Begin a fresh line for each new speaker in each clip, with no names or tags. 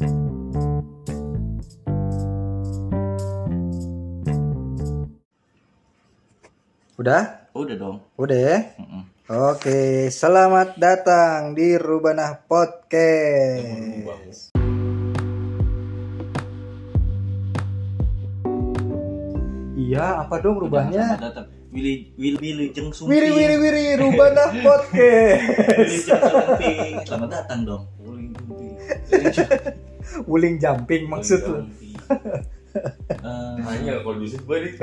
Udah?
Udah dong.
Udah ya?
Mm-mm.
Oke, selamat datang di Rubanah Podcast. Iya, apa dong rubahnya?
Selamat datang. Willy Willy Willy Jeng Sumping.
Wiri wiri wiri Rubanah Podcast.
Willy Jeng Sumping. Selamat datang dong. Willy Sumping.
Wuling jumping maksud lu.
Eh,
Hanya kalau di situ balik.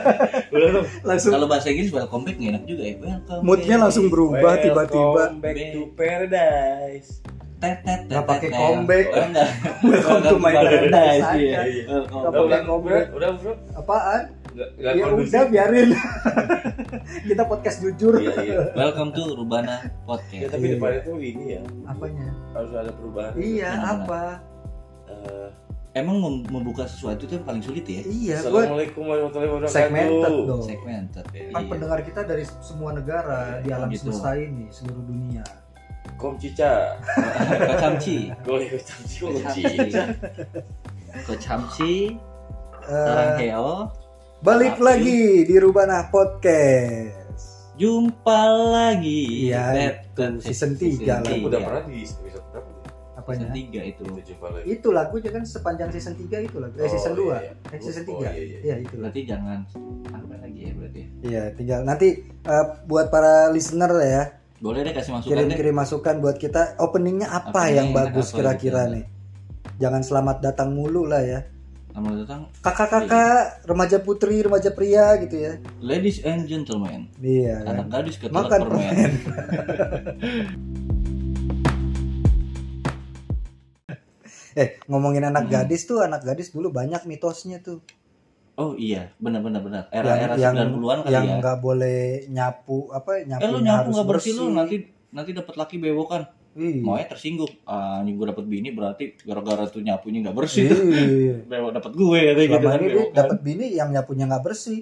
Langsung
kalau bahasa Inggris welcome back enak juga ya. Welcome
moodnya
back.
langsung berubah tiba-tiba.
Back to paradise.
Tet, tet, tet,
Nggak pakai comeback.
Oh, enggak.
Welcome to my paradise aja.
Iya. Welcome
Nggak
Udah, udah,
comeback.
udah, bro.
Apaan?
Nggak, nggak
Ya
kondusif.
udah biarin. Kita podcast jujur.
Iya, iya.
Welcome to Rubana
Ya,
Podcast.
tapi depannya tuh ini ya,
Apanya?
harus ada perubahan.
Iya, apa?
Eh,
Emang mem- membuka sesuatu itu yang paling sulit ya?
Iya,
Assalamualaikum warahmatullahi wabarakatuh.
segmented dong.
Segmented ya.
Kan
Iya.
pendengar kita dari semua negara di alam
Gitu.
semesta ini, seluruh dunia.
Kom cica.
Kacamci.
Gue kecamci, kom
Kacamci.
cica.
Kacamci.
Eh,
Sarang heo.
Balik
Maaf,
lagi di Rubana Podcast.
Jumpa lagi.
Iya, itu season
tet,
tiga lah.
Aku
tiga.
udah pernah di episode berapa?
Apanya?
Season 3 itu.
Kita jumpa lagi.
Itu lagunya kan sepanjang season 3 itu lagu. Eh
Oh,
season 2.
iya, iya.
Eh season
Oh,
3.
iya, iya.
Iya, itu lah.
Berarti jangan apa lagi ya berarti.
Iya, tinggal nanti eh, buat para listener lah ya,
Boleh deh kasih masukan deh.
kirim-kirim masukan buat kita openingnya apa
Apa
yang bagus kira-kira
gitu.
nih. Jangan selamat datang mulu lah ya.
Selamat datang
Kakak-kakak, remaja putri, remaja pria gitu ya.
ladies and gentlemen.
Iya. kan?
Anak gadis ketelan
Makan
permen.
Eh, ngomongin anak
Hmm.
gadis tuh, anak gadis dulu banyak mitosnya tuh.
Oh iya, benar benar benar.
yang
Era-era
yang
90-an kali
yang
ya.
nggak boleh nyapu apa nyapu
Eh lu nyapu nggak bersih lu nanti nanti dapat laki bewokan.
Iya.
Maunya tersinggung. Ah, ini gue dapet bini berarti gara-gara tuh nyapunya nggak bersih.
Iya.
Bewok dapat gue katanya gitu
Selama
kan
ini
bewokan.
dapat bini yang nyapunya nggak bersih.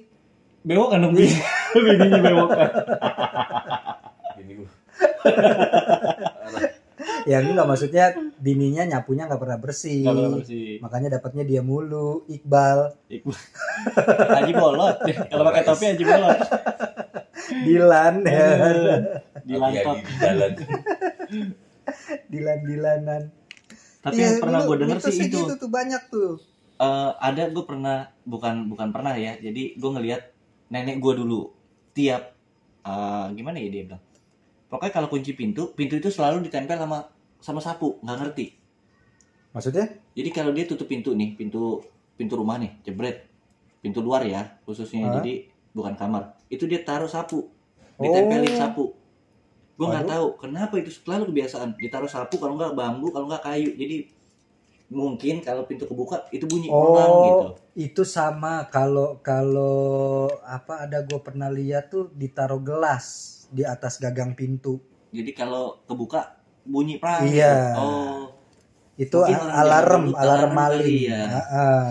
Bewokan dong bini. Bininya bewokan.
Ini gue.
Ya enggak maksudnya bininya nyapunya nggak pernah bersih.
Nggak pernah bersih.
Makanya dapatnya dia mulu, Iqbal,
Iqbal. Haji bolot. Kalau pakai topi Haji bolot.
Dilan ya.
Dilantap.
Hati-hati di jalan.
Dilan Dilanan.
Tapi
Iya,
yang pernah gue denger sih itu.
gitu tuh banyak tuh.
Eh, ada gue pernah bukan bukan pernah ya jadi gue ngelihat nenek gue dulu tiap eh, gimana ya dia bilang pokoknya kalau kunci pintu pintu itu selalu ditempel sama sama sapu nggak ngerti
Maksudnya?
jadi kalau dia tutup pintu nih pintu pintu rumah nih jebret pintu luar ya khususnya
Hah?
jadi bukan kamar itu dia taruh sapu ditempelin
Oh.
sapu gue nggak tahu kenapa itu selalu kebiasaan ditaruh sapu kalau nggak bambu kalau nggak kayu jadi mungkin kalau pintu kebuka itu bunyi orang gitu
Oh, itu sama kalau kalau apa ada gue pernah lihat tuh ditaruh gelas di atas gagang pintu.
Jadi kalau kebuka bunyi perang.
Iya.
Oh,
Itu alarm, alarm maling.
ya.
Heeh.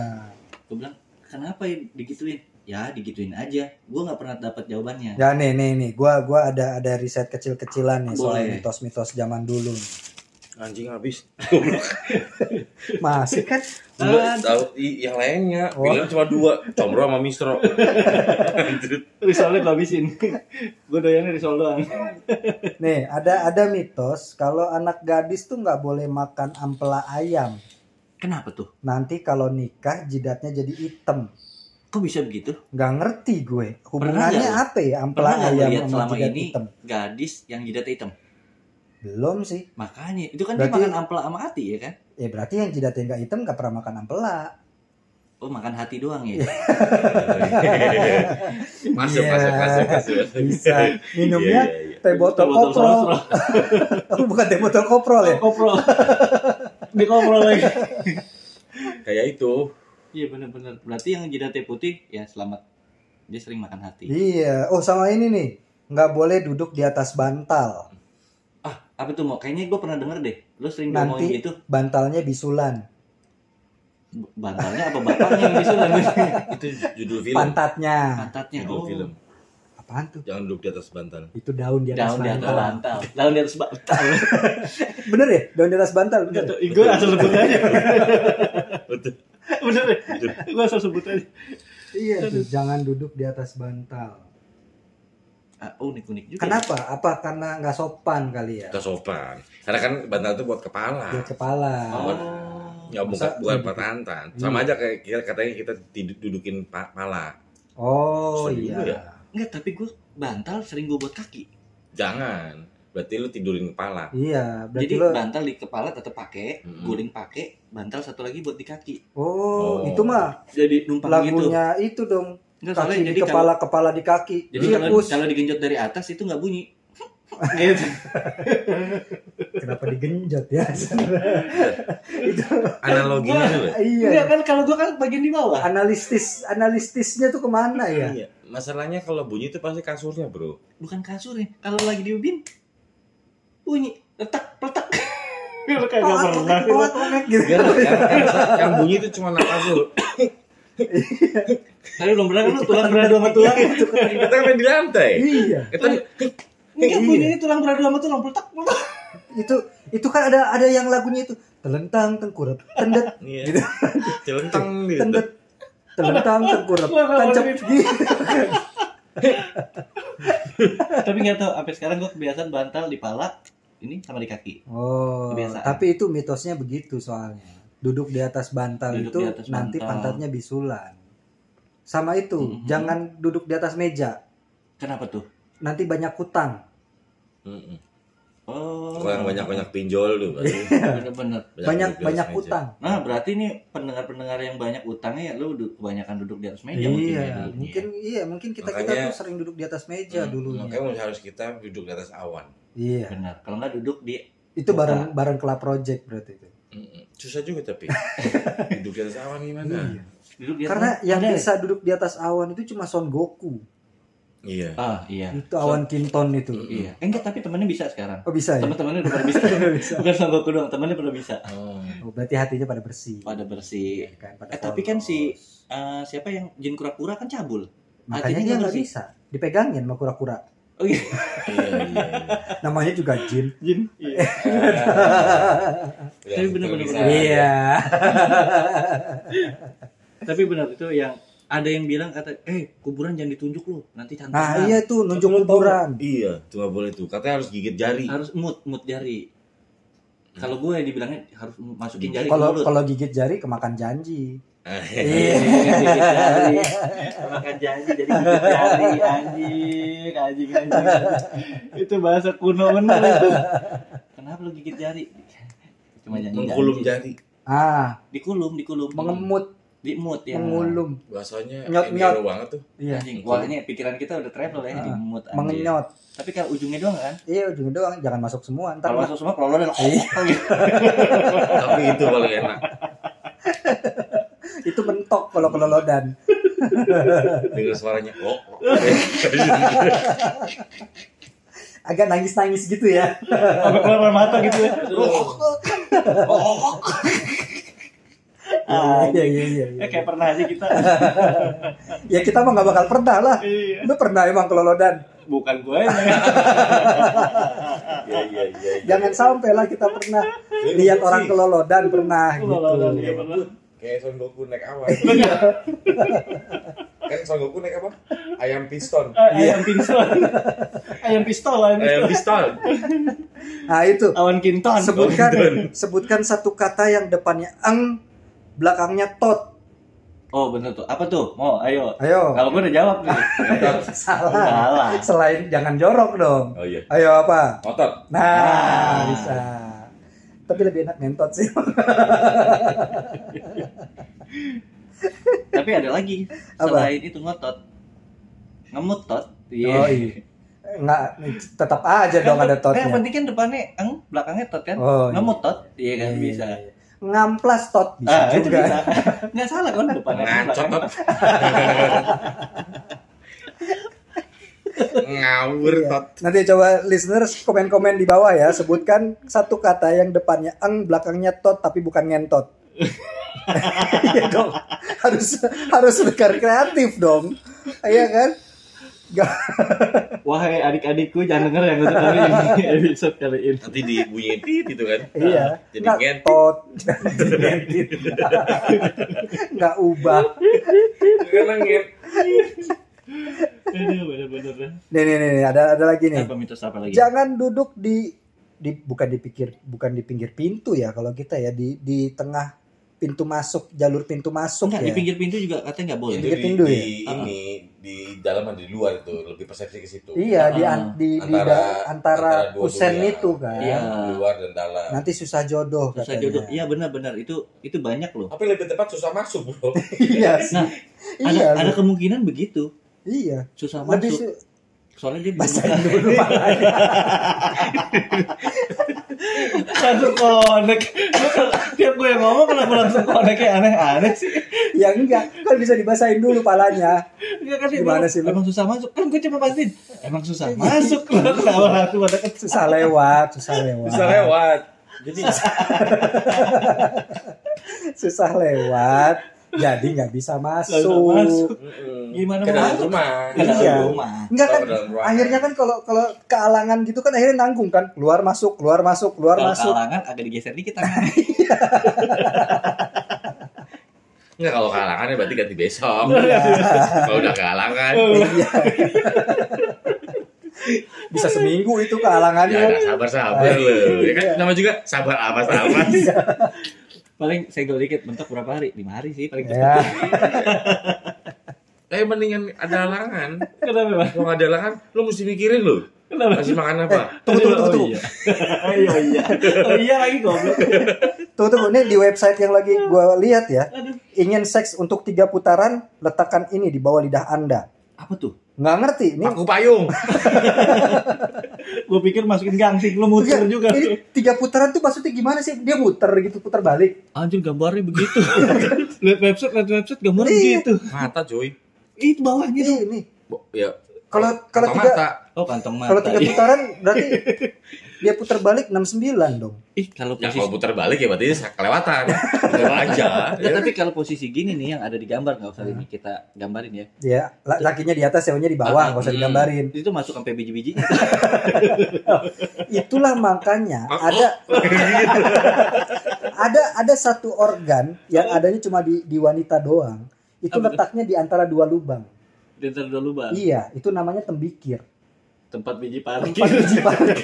gue bilang kenapa ya digituin? Ya digituin aja. Gue nggak pernah dapat jawabannya.
Ya nih nih nih, gua gua ada ada riset kecil-kecilan nih soal
Boleh.
mitos-mitos zaman dulu.
Anjing habis.
Masih kan?
Enggak tahu yang lainnya.
Oh.
Bilang cuma dua. Combro sama Mistro.
Risolnya habisin. gue doyannya risol doang.
Nih, ada ada mitos kalau anak gadis tuh nggak boleh makan ampela ayam.
Kenapa tuh?
Nanti kalau nikah jidatnya jadi hitam.
Kok bisa begitu?
Nggak ngerti gue.
Pernah
Hubungannya
nggak
apa ya ampela
Pernah
ayam
lihat
sama
selama ini
hitam?
gadis yang jidatnya hitam?
Belum sih.
Makanya itu kan
Berarti-
dia makan ampela sama hati ya kan?
Ya berarti yang jidatnya nggak hitam nggak pernah makan ampela.
Oh makan hati doang ya?
Masuk,
Iya.
masuk, masuk, masuk.
Bisa. Minumnya
Iya, iya, iya.
teh botol
Botol
koprol. Oh, bukan teh botol koprol ya?
Koprol. Di koprol lagi.
Kayak itu.
Iya benar-benar. Berarti yang jidatnya putih ya selamat. Dia sering makan hati.
Iya. Oh sama ini nih. Nggak boleh duduk di atas bantal.
Ah, apa tuh mau? Kayaknya gue pernah denger deh. Lu sering ngomongin
Nanti
gitu.
bantalnya bisulan.
B- Bantalnya apa bapaknya yang disulan?
Itu judul film.
Pantatnya.
Pantatnya.
Judul
Oh.
film.
Apaan tuh?
Jangan duduk di atas bantal.
Itu daun di atas
Daun di atas
bantal.
bantal. Daun di atas bantal.
Bener ya? Daun di atas bantal, bener. ya?
Gue asal sebut aja.
Betul.
Bener ya? Gue asal sebut aja.
Iya tuh, jangan duduk di atas bantal.
Ah, unik-unik juga.
Kenapa? Apa karena nggak sopan kali ya?
Kita sopan. Karena kan bantal itu buat kepala.
Buat kepala.
Oh.
Ya bukan buat tantan. Sama
Iya.
aja kayak kita katanya kita dudukin pa- pala.
Oh
juga
iya.
ya.
Enggak, tapi gue bantal sering gue buat kaki.
Jangan. Berarti lu tidurin kepala.
Iya, berarti
Jadi
lo
bantal di kepala tetap pakai,
Mm-mm.
guling pakai, bantal satu lagi buat di kaki.
Oh,
Oh.
itu mah
Jadi numpang gitu.
lagunya itu dong.
Enggak
Kaki
soalnya
di
jadi
kepala, kepala di kaki.
Kalau, jadi kalau kalau digenjot dari atas itu nggak bunyi. gitu.
Kenapa digenjot ya? itu
Analoginya tuh. ya?
iya.
Enggak kan kalau gua kan bagian di bawah.
Analistis analistisnya tuh ke mana ya?
Iya. Masalahnya kalau bunyi itu pasti kasurnya, Bro.
Bukan kasurnya. Kalau lagi di ubin bunyi letak letak. Lu kagak
Koak,
pernah.
gitu.
Biar yang, bunyi itu cuma kasur.
Tapi belum pernah kan lu tulang beradu sama tulang.
Kita kan main di lantai.
Iya.
Kita
Enggak
Iya.
bunyinya tulang beradu sama tulang letak letak.
Itu itu kan ada ada yang lagunya itu telentang tengkurap tendet
Iya.
gitu.
Celentang gitu.
tendet telentang tengkurap tancap gitu.
Tapi nggak tahu sampai sekarang gua kebiasaan bantal di pala ini sama di kaki.
Oh,
Kebiasaan.
tapi itu mitosnya begitu soalnya. Duduk di atas bantal
Duduk
itu
atas
nanti
bantal.
pantatnya bisulan. Sama itu,
Mhm.
jangan duduk di atas meja.
Kenapa tuh?
Nanti banyak hutang.
Mm-mm.
Oh.
Kalau yang banyak-banyak pinjol tuh berarti
Bener-bener.
Banyak banyak
meja.
hutang.
Nah, berarti nih pendengar-pendengar yang banyak utangnya ya lu kebanyakan duduk di atas meja mungkin ya
iya, mungkin iya, mungkin kita kita
Makanya-
tuh sering duduk di atas meja
Hmm,
dulunya.
Makanya harus kita duduk di atas awan.
Iya.
Benar. Kalau nggak duduk di
Itu
Buka.
bareng bareng Club Project berarti itu.
Susah juga tapi duduk di atas awan gimana?
Iya.
duduk di atas
Karena yang bisa duduk di atas awan itu cuma Son Goku.
Iya.
Ah, iya.
Itu awan Kinton itu.
Iya. Eh, enggak, tapi temennya bisa sekarang.
Oh bisa ya?
Teman-temannya udah pada bisa.
bisa.
Bukan Sanggoku doang, temennya pada bisa.
Oh.
Oh, berarti hatinya pada bersih.
Pada bersih.
Kan, pada
Eh, tapi kan si- Eh, siapa yang jin kura-kura kan cabul.
makanya
hatinya
dia
nggak
bisa dipegangin sama kura-kura.
Oh iya.
Iya, iya, iya.
Namanya juga jin.
Jin. Iya. Tapi bener-bener
bisa.
bener.
Iya.
tapi benar itu yang ada yang bilang kata, "Eh, kuburan jangan ditunjuk lu, nanti cantik."
Nah iya tuh nunjuk kuburan.
Iya, tuh nggak boleh tuh. Katanya harus gigit jari.
Harus mut, mut jari. Kalau gue dibilangnya harus masukin jari
Kalau kalau gigit jari kemakan janji.
Iya.
Iya.
Gigit jari. Makan janji jadi gigit jari anjing, anjing, anjing. Itu bahasa kuno bener itu. Kenapa lu gigit jari? Cuma janji.
Mengkulum jari.
Ah,
Dikulum, dikulum.
mengemut,
Dimut ya.
mengulum.
Bahasanya
Nyot, nyot.
banget tuh.
Iya.
Anjing, wah ini pikiran kita udah travel ya,
Ah,
dimut anjing.
Mengenyot.
Tapi kalau ujungnya doang kan?
Iya ujung doang, jangan masuk semua. Ntar
Kalau masuk semua kalau lo udah
Iya.
Tapi itu paling enak.
itu mentok kalau kelolodan.
Dengar suaranya. Oh.
Agak nangis-nangis gitu ya.
Sampai keluar mata gitu ya.
Ah, iya iya iya. iya.
Ya kayak pernah aja kita.
Ya kita mah nggak bakal pernah lah.
Iya.
Lu pernah emang kelolodan.
Bukan gue yang
Iya, iya, iya.
Jangan sampai lah kita pernah lihat orang kelolodan pernah gitu.
Kelolodan, iya, pernah.
Kayak Son Goku naik awan. kan Son Goku naik apa? Ayam piston.
ayam pistol. ayam pistol ayam
Ayam
pistol.
piston.
Nah itu
Awan kinton.
sebutkan sebutkan satu kata yang depannya eng, belakangnya tot.
Oh bener tuh. Apa tuh? Mau ayo.
Ayo.
Kalau gue udah jawab nih.
Salah.
Salah.
Selain jangan jorok dong.
Oh iya.
Ayo apa?
Otot.
Nah,
Ah.
bisa. Tapi lebih enak ngentot sih.
Tapi ada lagi.
Apa?
Selain itu ngotot. Ngemut tot. Iya.
Oh iya. Nggak, tetap aja dong ada
Eh, yang penting kan depannya eng, belakangnya tot kan.
Oh, iya.
Ngemut tot. Iya kan
Iya,
bisa.
iya, iya. Ngamplas tot bisa
Ah, itu
juga.
bisa. Nggak salah kan depannya.
Ngacot tot. Ngawur
Iya.
tot.
Nanti coba listeners komen-komen di bawah ya, sebutkan satu kata yang depannya eng, belakangnya tot tapi bukan ngentot. Iya dong. Harus harus berkar kreatif dong. Iya kan?
Wahai adik-adikku jangan denger yang untuk kali ini episode kali ini.
Nanti dibunyiin tit gitu kan.
Iya.
Jadi
Nggak
ngentot.
tot. Ngentit. Nggak ubah.
Karena ngen.
Aduh, bener-bener.
Nih nih nih ada ada lagi nih.
Apa mitos apa lagi?
Jangan duduk di di bukan di pikir bukan di pinggir pintu ya kalau kita ya di di tengah pintu masuk jalur pintu masuk
Enggak,
ya.
di pinggir pintu juga katanya nggak boleh.
Itu
Pinggir
di,
pintu
di
ya?
ini di dalam dan di luar itu lebih persepsi ke situ.
Iya di
Ah.
an- di, di
Antara-
da- antara,
antara dua
kusen
dunia.
itu kan.
Iya.
Di luar dan dalam.
Nanti susah jodoh
Susah
katanya.
jodoh. Iya benar-benar itu itu banyak loh.
Tapi lebih tepat susah masuk, Bro.
iya sih.
Nah, Ada
iya.
ada
loh.
kemungkinan begitu.
Iya.
Susah
Lebih
masuk.
su-
Soalnya dia
basahin dulu.
langsung kalau- Tiap gue yang ngomong kenapa langsung connect kayak aneh-aneh sih?
ya enggak, kan bisa dibasahin dulu palanya.
Enggak kan
Gimana
bilang,
sih lu?
Emang susah masuk. Kan gue cuma pastiin. Emang susah masuk. Lu kenapa langsung pada
Susah lewat, susah lewat.
Bisa lewat. Jadi
Susah lewat. Jadi nggak bisa masuk.
bisa masuk. Gimana
ke
mau
dalam
masuk?
rumah.
Ke dalam
Iya.
rumah.
Enggak kan akhirnya kan kalau kalau kealangan gitu kan akhirnya nanggung kan keluar masuk keluar masuk keluar
Kalau
masuk
kalangan agak digeser dikit tangannya.
Enggak kalau kalangan ya berarti ganti besok.
Iya.
kalau udah kalangan,
Iya. bisa seminggu itu
ya
kealangannya
udah sabar-sabar loh. Ya kan nama juga sabar apa sama.
Iya.
Paling segel dikit mentok berapa hari? Lima hari sih paling cepat.
ya
Eh mendingan ada halangan.
Kenapa bang?
Kalau nggak ada halangan, lu mesti mikirin loh.
Kenapa?
Kasih makan apa?
tunggu tunggu tunggu tunggu
Oh iya. Oh iya. Oh iya lagi goblok.
tunggu tunggu ini di website yang lagi gua lihat ya
Aduh.
ingin seks untuk tiga putaran letakkan ini di bawah lidah anda
Apa tuh?
Nggak ngerti ini
Paku payung.
Gue pikir masukin gangsing lu muter
Enggak,
juga.
ini tiga putaran tuh maksudnya gimana sih dia muter gitu putar balik
Anjir gambarnya begitu. lihat website, lihat website gambarnya
Iya.
begitu.
Mata cuy.
Itu bawahnya tuh.
ini
Bo- Ya.
kalau kalau tiga
mata.
Oh kantong mata.
kalau tiga
Iya.
putaran berarti dia putar balik 69 dong
Ih kalau
Ya
posisi
kalau putar balik ya berarti kelewatan. Lewat aja.
Ya, tapi kalau posisi gini nih yang ada di gambar nggak usah ini kita gambarin ya.
ya la- lakinya di atas ceweknya di bawah nggak usah
Hmm.
digambarin
Itu masuk sampai biji-bijinya.
itulah makanya
Oh,
ada ada ada satu organ yang adanya cuma di di wanita doang itu letaknya di antara dua lubang
Di antara dua lubang.
iya itu namanya tembikir
Tempat biji parkir.
tempat biji parkir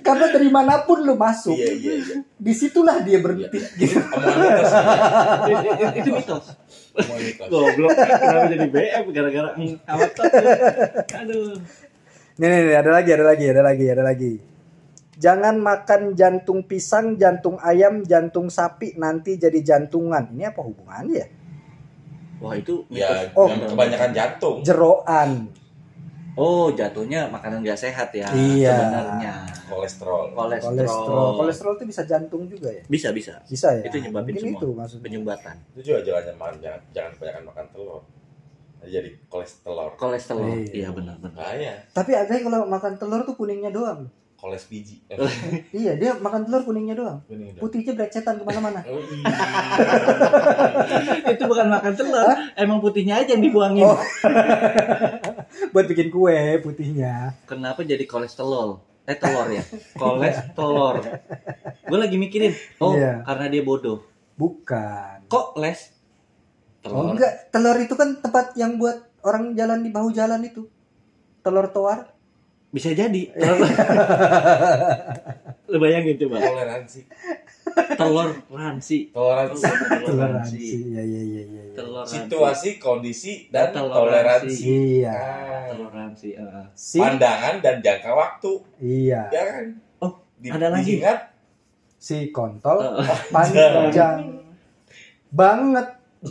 karena dari mana pun lu masuk
Iya iya iya.
di situlah dia berhenti gitu
Omongan mitos.
Itu- mitos. Goblok. Kenapa jadi BF gara-gara avatar. Aduh.
nih, nih, nih, ada lagi ada lagi ada lagi ada lagi jangan makan jantung pisang jantung ayam jantung sapi nanti jadi jantungan ini apa hubungannya ya
Wah itu
Ya,
mitos.
Oh.
kebanyakan jantung.
jeroan
Oh jatuhnya makanan gak sehat ya.
Iya.
Sebenarnya.
Kolesterol.
Kolesterol.
kolesterol kolesterol itu bisa jantung juga ya
Bisa bisa.
bisa ya
Itu nyebabin
Mungkin
semua.
itu maksudnya
Penyumbatan.
Itu juga jangan makan jangan, jangan kebanyakan makan telur. Jadi kolesterol.
Kolesterol.
Iya.
Iya benar benar.
Bahaya.
tapi ada yang kalau makan telur tuh kuningnya doang
Koles biji. Eh,
iya dia makan telur kuningnya doang
udah.
putihnya brecetan ke mana-mana
Oh, iya.
itu bukan makan telur. Emang putihnya aja yang dibuangin.
Oh. buat bikin kue putihnya
Kenapa jadi kolesterol? Eh telur ya. Kolesterol. Gue lagi mikirin. Oh
Iya.
karena dia bodoh.
bukan
Kok les? Telur.
oh enggak telur itu kan tempat yang buat orang jalan di bahu jalan itu telur toar
Bisa jadi. Telur. Lu bayangin coba.
Toleransi.
Telur ransi.
Toleransi.
toleransi iya iya iya iya iya.
Telur ransi.
Situasi, kondisi, dan
Toleransi.
toleransi.
iya
Ah,
Toleransi. ah.
si
Pandangan dan jangka waktu.
iya
Ya kan?
Oh,
Di-
ada lagi.
diingat,
si kontol
Oh.
panjang banget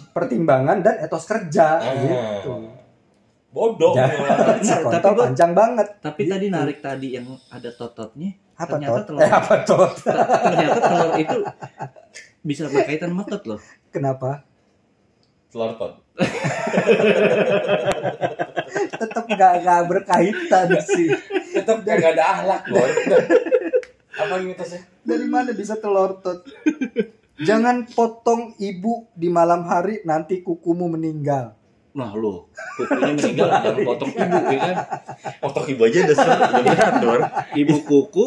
pertimbangan dan etos kerja
Ah.
gitu
bodoh.
Si
Tapi
panjang banget
Tapi
Gitu.
tadi narik tadi yang ada tototnya.
apa
Ternyata
tot
telur.
eh apa tot
Ternyata telur itu bisa berkaitan sama tot loh.
kenapa
Telur tot.
tetap gak, gak berkaitan sih
Tetap gak ada ahlak loh. Apa ini mitosnya?
dari mana bisa telur tot jangan potong ibu di malam hari nanti kukumu meninggal
Nah lo, kukunya meninggal jangan potong ibu ya kan.
Potong ibu aja udah berat Dor.
Ibu kuku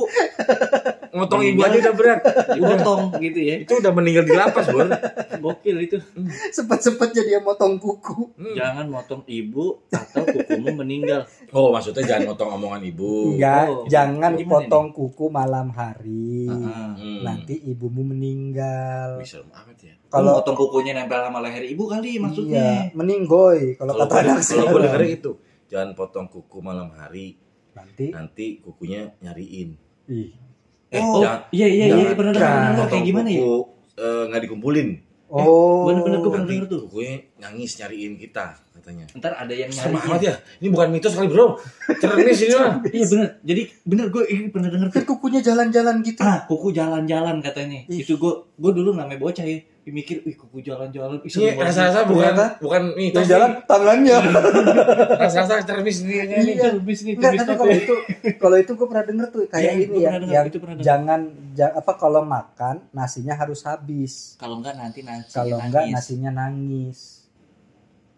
Motong ibu aja udah berat.
dipotong gitu ya.
Itu udah meninggal di lapas, Bor.
Gokil itu.
Sempet-sempetnya dia motong kuku.
Jangan motong ibu atau kukumu meninggal.
Oh, maksudnya jangan motong omongan ibu.
Enggak,
Oh,
jangan potong kuku malam hari.
Hmm.
Nanti ibumu meninggal.
Bisa amat ya.
Kalau motong kukunya nempel sama leher ibu kali
iya,
maksudnya.
meninggoy kalau
Kalau
kata anak
kalau gue itu, jangan potong kuku malam hari,
Nanti
nanti kukunya nyariin.
ih.
Eh,
oh,
jangan
iya iya iya pernah dengar kayak gimana ya?
eh, nggak dikumpulin.
Oh,
bener-bener gua pernah denger tuh.
kukunya nangis nyariin kita katanya.
Ntar ada yang
Sama
nyari.
amat ya. Ini bukan mitos kali, Bro. Cernis ini mah.
Iya bener. Jadi bener gue ini pernah denger
kan
tuh.
kukunya jalan-jalan gitu.
Ah, kuku jalan-jalan katanya.
Ih.
Itu gue gue dulu namanya bocah ya. Mikir, wih kuku jalan-jalan. Ih, seru banget.
rasa-rasa bukan
Ternyata
bukan mitos.
Yang jalan tangannya.
Rasa-rasa cermis ini kayaknya nih.
Iya.
Bis nih, bis
tapi kalau
ya.
itu kalau itu gue pernah denger tuh kayak
Iya,
ini ya,
denger,
yang
itu pernah denger.
jangan ja- apa kalau makan nasinya harus habis.
Kalau enggak nanti nasi
Kalau enggak nasinya nangis.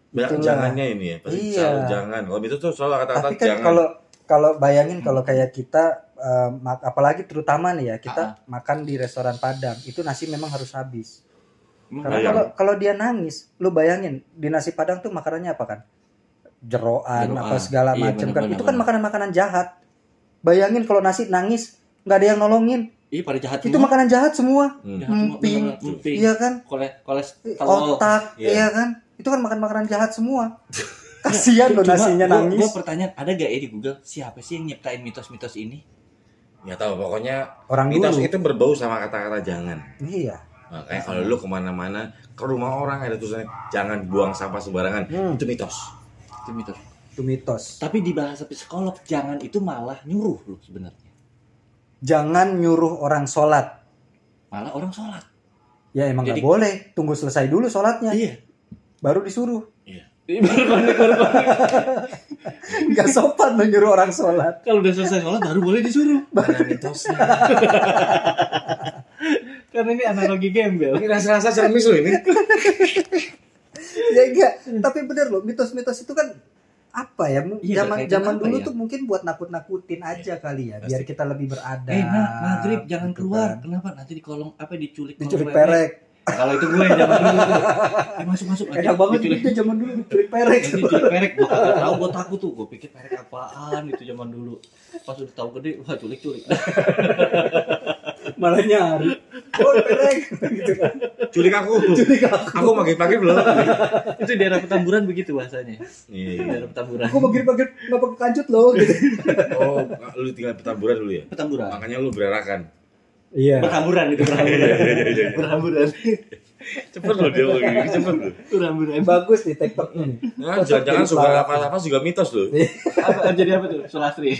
Banyak
Itulah.
jangannya ini ya. Pasti
Iya.
selalu jangan. Kalau itu tuh selalu kata-kata
Tapi kan
jangan.
kalau kalau bayangin kalau kayak kita eh, mak- apalagi terutama nih ya kita
Ah.
makan di restoran Padang itu nasi memang harus habis. Karena kalau kalau dia nangis, lu bayangin di nasi Padang tuh makanannya apa kan? Jeroan,
Jeroan.
apa segala
Iya,
macam kan. Itu kan makanan-makanan jahat. Bayangin kalau nasi nangis nggak ada yang nolongin.
Iya pada jahat
Itu
semua.
makanan jahat semua.
Hmm.
Jahat semua,
emping. Iya kan?
Kole- kolesterol.
Otak,
Iya.
iya kan? Itu kan makan makanan jahat semua. Kasihan lo nasinya nangis.
Gue pertanyaan, ada gak ya di Google siapa sih yang nyiptain mitos-mitos ini?
Nggak tahu pokoknya
Orang
mitos
dulu.
itu berbau sama kata-kata jangan.
Iya.
Makanya kalau lu ke mana-mana ke rumah orang ada tulisannya jangan buang sampah sembarangan.
Hmm.
Itu mitos.
Itu mitos.
Itu mitos.
Tapi di bahasa psikolog jangan itu malah nyuruh loh sebenarnya.
Jangan nyuruh orang sholat.
Malah orang sholat.
Ya emang
Jadi-
nggak boleh. Tunggu selesai dulu sholatnya.
Iya.
Baru disuruh.
Baru konek, baru konek.
Nggak sopan lo nyuruh orang sholat.
Kalau udah selesai sholat baru boleh disuruh.
Mana mitosnya?
Karena ini analogi gembel.
ini rasa-rasa cermis lu ini.
ya enggak. Tapi bener loh. Mitos-mitos itu kan apa ya?
Iya,
Zaman dulu
ya?
tuh mungkin buat nakut-nakutin aja kali ya. Biar kita lebih beradab.
Eh, nah, maghrib jangan
gitu
keluar.
kan.
Kenapa? Nanti di kolong apa diculik
Diculik perek.
Nah, kalau itu gue zaman dulu tuh. Eh, masuk masuk
Enak banget
diculik.
itu zaman dulu diculik perek.
Diculik perek gue kagak tahu gue takut tuh gue pikir perek apaan itu zaman dulu pas udah tahu gede wah culik culik
Malah nyari. Oh perek. gitu kan.
Culik aku.
Culik aku.
Aku pagi-pagi belum.
itu daerah petamburan begitu bahasanya
Iya.
daerah petamburan
Aku maghrib-maghrib nggak pakai kancut loh. Gitu.
Oh, lu tinggal petamburan dulu ya?
petamburan
Makanya lu berarakan.
Iya.
berhamburan itu berhamburan berhamburan
Cepet lu dia lagi cepet lu.
berhamburan
Bagus nih TikToknya nih.
Nah, jangan-jangan suka apa-apa juga mitos lu.
apa jadi apa tuh sulastri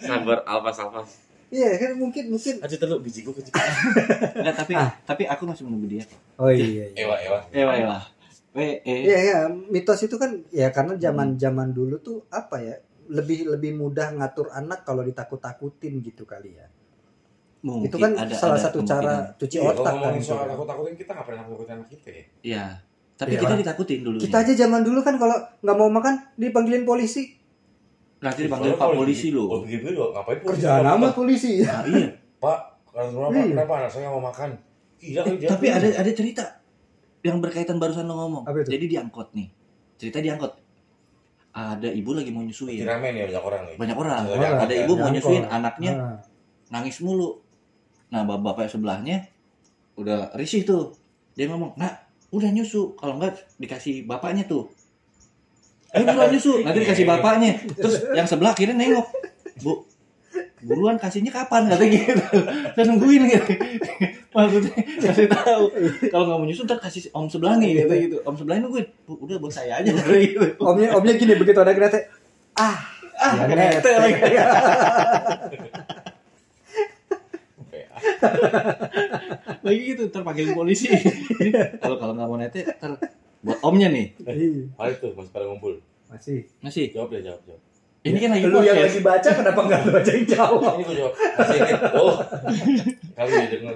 Sabar alfas alfas.
Iya kan mungkin mungkin.
Aja terlalu biji gua kecil.
Enggak, tapi tapi aku masih menunggu dia
Oh iya. iya.
Ewa ewa.
ewa ewa eh
Iya ya, mitos itu kan ya karena zaman zaman dulu tuh apa ya lebih lebih mudah ngatur anak kalau ditakut-takutin gitu kali ya.
mungkin
itu kan
ada-
salah
ada
satu cara cuci
Iya, kalau
otak kan.
soal takut-takutin kita nggak pernah takutin anak kita ya.
iya tapi
Iya.
kita ditakutin dulu
Kita aja zaman dulu kan kalau nggak mau makan dipanggilin polisi.
Nanti dipanggil pak polisi
Oh,
lo
begitu dulu ngapain polisi?
Kerjaan
Apa?
amat polisi.
nah, iya
Pak, kenapa,
Iya.
kenapa anak saya mau makan? Gila
Eh,
kan dia.
tapi ada ada cerita yang berkaitan barusan lo ngomong.
Apa itu?
Jadi diangkot nih. Cerita diangkot. Ada ibu lagi mau nyusuin.
Ramen ya banyak orang nih.
Banyak orang.
Banyak orang,
Ada
ya.
ibu mau nyusuin anaknya
Nah,
nangis mulu. Nah, bapak sebelahnya udah risih tuh. Dia ngomong, "Nak, udah nyusu. Kalau enggak dikasih bapaknya tuh." Eh, buruan nyusu. Nanti dikasih bapaknya. Terus yang sebelah kiri nengok. Bu, buruan kasihnya kapan? Kata gitu. Saya nungguin gitu. Maksudnya kasih tahu. Kalau nggak mau nyusun ntar kasih om sebelahnya gitu gitu. Om sebelahnya nungguin. Bu, udah buat saya aja. Gitu.
Omnya omnya gini begitu ada kereta ah
ah
Ya,
nete lagi. Lagi gitu ntar panggil polisi. Kalau kalau nggak mau nete ntar buat omnya nih
Ih,
Hal itu masih pada ngumpul.
masih
masih
Jawab deh, jawab, jawab.
ini kan lagi
lu yang lagi baca kenapa nggak lu aja yang jawab
Ini gue jawab. Masih inget. Oh. Kali ya dengar.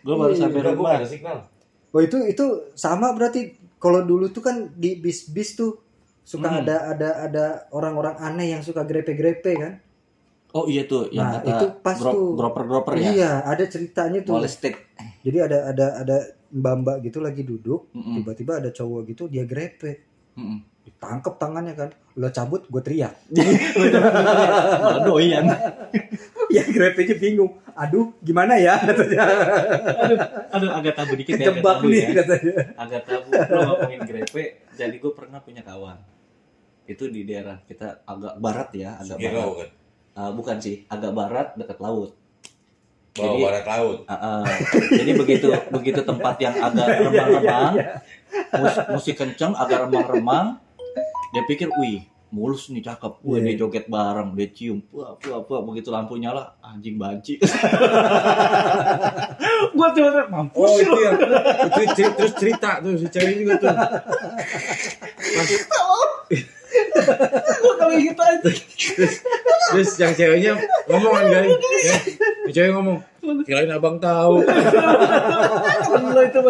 gue baru
Iya,
sampai rumah
ada signal.
oh itu itu sama berarti kalau dulu tuh kan di bis-bis tuh suka
Hmm.
ada ada ada orang-orang aneh yang suka grepe-grepe kan
Oh iya tuh yang
Nah,
kata
itu pas tuh.
groper-groper ya.
iya ada ceritanya tuh
Molested.
jadi ada ada ada mbak-mbak gitu lagi duduk
Mm-mm.
tiba-tiba ada cowok gitu dia grepe
Mm-mm.
ditangkep tangannya kan lo cabut gue teriak
Malah doyan.
ya grepenya bingung aduh gimana ya katanya
Aduh, aduh agak tabu dikit ya. agak tabu
nih
ya.
katanya
Agak tabu. Lo ngomongin grepe. Jadi gue pernah punya kawan. Itu di daerah kita agak barat ya, agak barat.
Sugiro kan
Ah, bukan sih, agak barat dekat laut.
Bawah
Jadi-
barat laut
Ah, ah. jadi begitu begitu tempat yang agak
Iya,
remang-remang,
iya.
mus- musik kenceng, agak remang-remang, dia pikir, wih, mulus nih cakep, wih
Iya.
dia joget bareng, dia cium, wah, wah, wah, begitu lampu nyala, anjing banci. gua coba mampus
Oh itu ya. Itu cer- terus cerita tuh si cewek juga tuh.
gua kalau gitu aja.
Terus, terus yang ceweknya ngomong kan guys. Ya, yang cewek ngomong. Kirain abang tahu.
Allah itu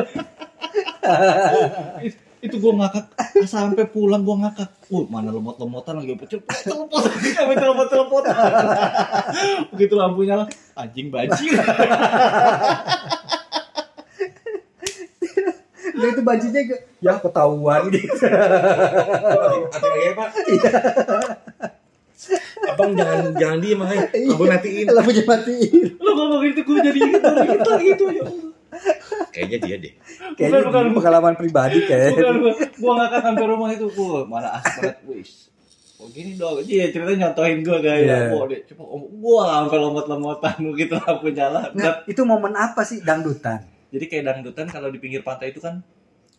itu gua ngakak sampai pulang gua ngakak. Uh, mana lemot-lemotan lagi pecel. Telepon, kami telepon-telepon. Begitu lampu nyala, anjing banci.
Dia itu bajunya ke- ya ketahuan gitu
lagi ya pak
Abang jangan jangan diem makanya. Abang natiin.
lampunya matiin
Lu ngomong itu gua jadi inget lagi itu gitu ya.
Kayaknya dia deh.
kayaknya
Bukan, bukan.
pengalaman pribadi kayak
Bukan gua, gua ngakak sampai rumah itu gua mana banget wis. Oh gini dong, iya ceritanya nyontohin gua kayak
Iya.
Wah, dia coba ngomong, wah sampai lomot-lomotan begitu lampu nyala.
nah itu momen apa sih dangdutan
Jadi kayak dangdutan kalau di pinggir pantai itu kan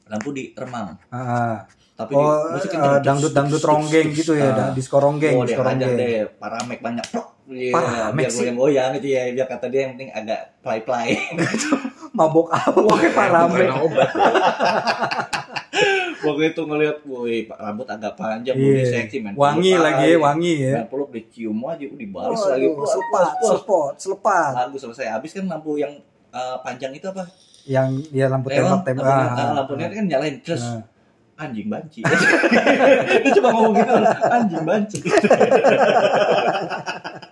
lampu di remang.
Ah.
Tapi
oh
di musik
eh, dangdut dangdut ronggeng gitu ya
Ah.
da- disco ronggeng
Oh,
disco ronggeng
deh, paramek banyak. Iya, biar
sih.
goyang-goyang gitu ya, biar kata dia yang penting agak play-play.
mabok apa pakai parame
Bukan obat.
Waktu itu ngeliat, woi, rambut agak panjang,
Iya.
body seksi, men.
wangi lagi
aja.
wangi ya
Main peluk dicium aja, udah dibalas
Oh,
lagi.
aduh,
puas.
selepot selepat
Lagu selesai habis kan lampu yang eh, panjang itu apa?
yang ya lampu tembak tembak
lampu,
ah,
ah, lampu net kan nyalain terus
Ah.
anjing banci. Dia cuma ngomong gitu, anjing banci.